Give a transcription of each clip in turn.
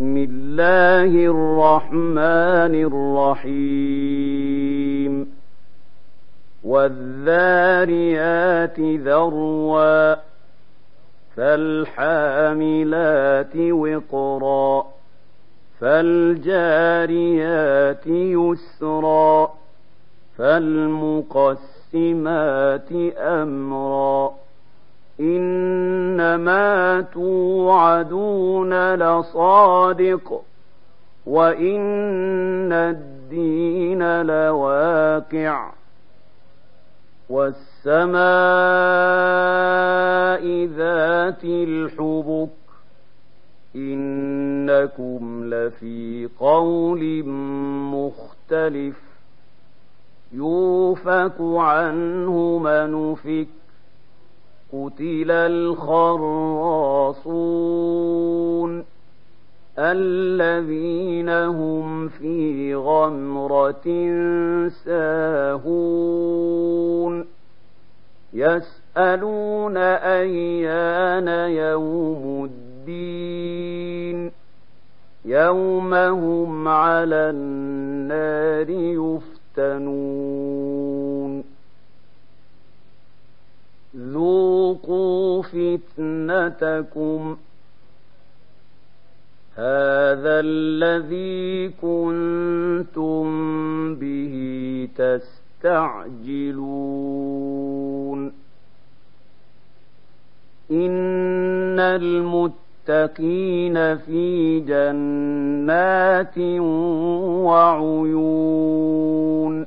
بسم الله الرحمن الرحيم. والذاريات ذروا فالحاملات وقرا فالجاريات يسرا فالمقسمات أمرا إنما توعدون لصادق وإن الدين لواقع والسماء ذات الحبك إنكم لفي قول مختلف يوفك عنه من فك قتل الخراصون الذين هم في غمرة ساهون يسألون أيان يوم الدين يوم هم على النار يفتنون ذوقوا فتنتكم. هذا الذي كنتم به تستعجلون. إن المتقين في جنات وعيون.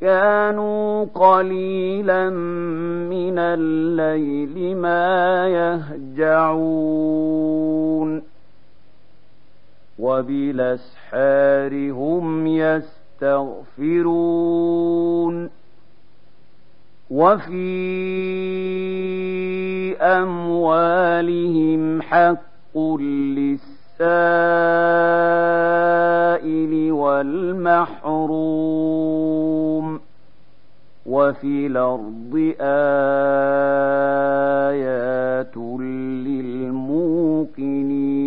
كانوا قليلا من الليل ما يهجعون. وبالأسحار هم يستغفرون. وفي أموالهم حق للسائل والمحروم. وفي الأرض آيات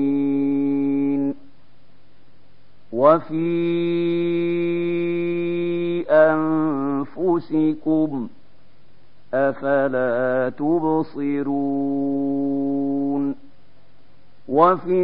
للموقنين وفي أنفسكم أفلا تبصرون وفي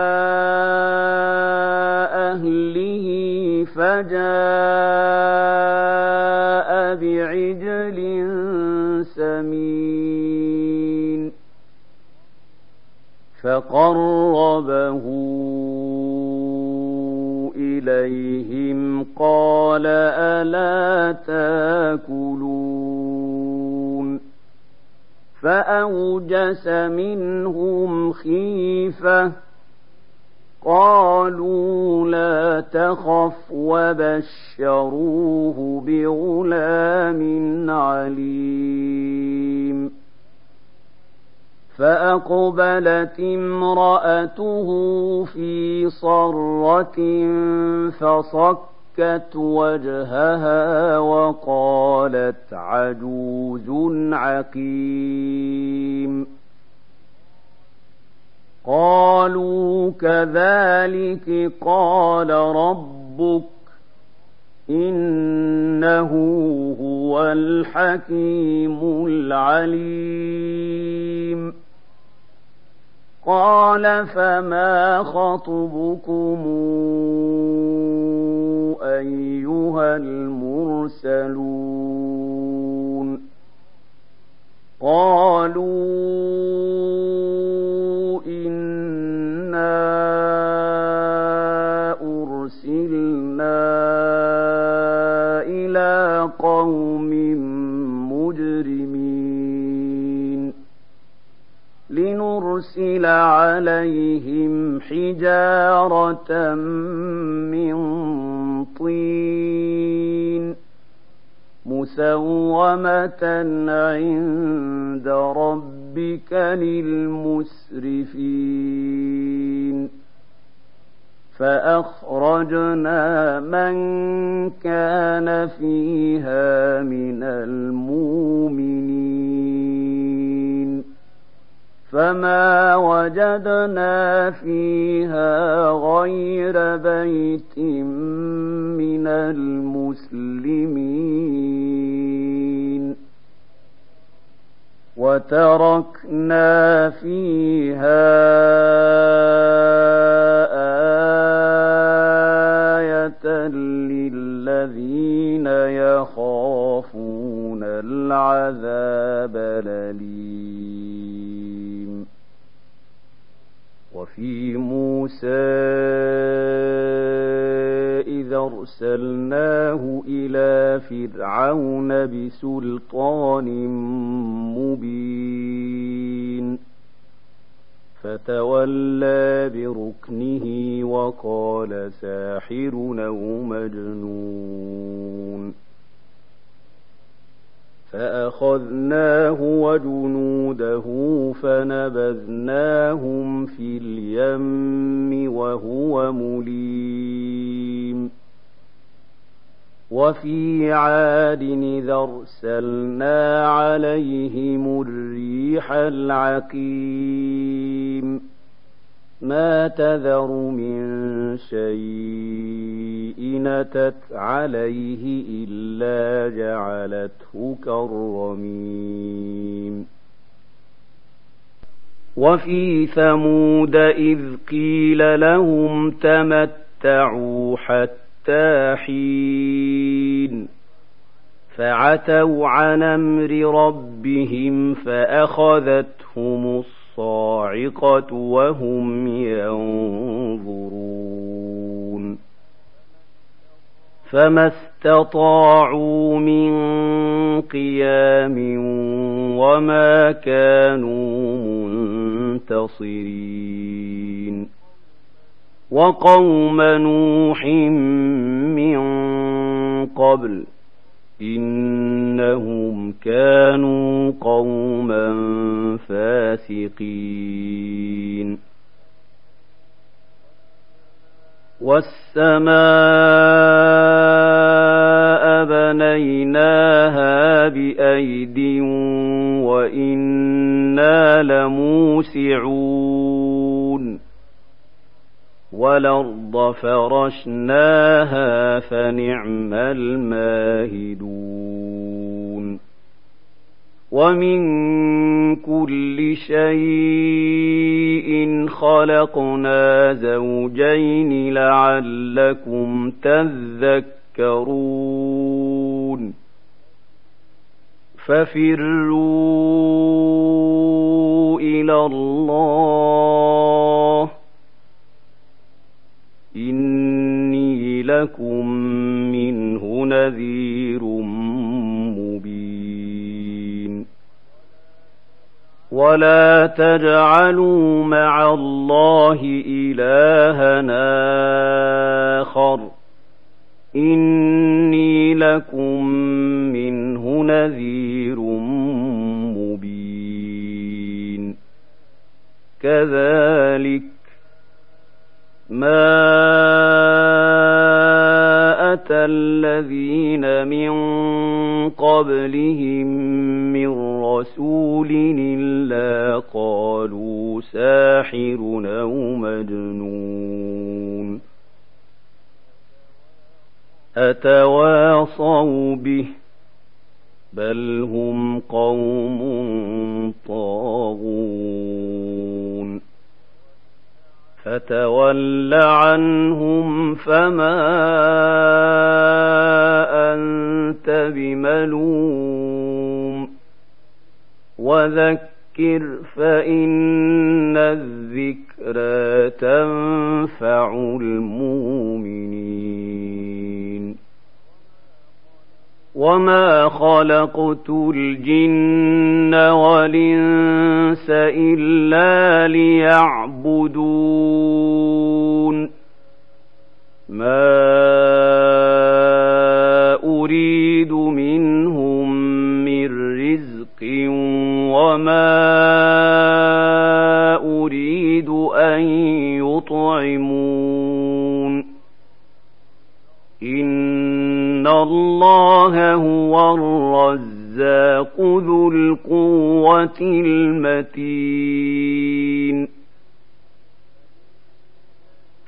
فجاء بعجل سمين فقربه إليهم قال ألا تاكلون فأوجس منهم خيفة قالوا لا تخف وبشروه بغلام عليم. فأقبلت امرأته في فصكت فَصَكَّتْ وَجْهَهَا وَقَالَتْ عَجُوزٌ عَقِيمٌ. قَالُوا كَذَلِكِ قَالَ رَبُّكَ إِنَّهُ هُوَ الْحَكِيمُ الْعَلِيمُ. قال فما خطبكم أيها المرسلون؟ قالوا حجاره من طين مسومة عند ربك للمسرفين. فأخرجنا من كان فيها من المؤمنين. فما وجدنا فيها غير بيت من المسلمين وتركنا فيها آية للذين يخافون العذاب الأليم وفي موسى أرسلناه إلى فرعون بسلطان مبين. فتولى بركنه وقال ساحر أو مجنون. فأخذناه وجنوده فنبذناهم في اليم وهو مليم. وفي عاد إذا أرسلنا عليهم الريح العقيم. ما تذر من شيء نتت عليه إلا جعلته كالرميم. وفي ثمود إذ قيل لهم تمتعوا حتى حين فعتوا عن أمر ربهم فأخذتهم الصاعقة وهم ينظرون. فما استطاعوا من قيام وما كانوا منتصرين. وقوم نوح من قبل إنهم كانوا قوما فاسقين. والسماء بنيناها بأيد وإنا لموسعون والأرض فرشناها فنعم الماهدون ومن كل شيء خلقنا زوجين لعلكم تذكرون ففروا إلى الله ولا تجعلوا مع الله إلهنا آخر إني لكم منه نذير مبين. كذلك ما الذين من قبلهم من رسول إلا قالوا ساحر أو مجنون أتواصوا به بل هم قوم طاغون فتول عنهم فما أنت بملوم وذكر فإن الذكرى تنفع المؤمنين وما خلقت الجن والإنس إلا ليعبدون ما أريد منهم من رزق وما أريد أن يطعمون. إن الله هو الرزاق ذو القوة المتين.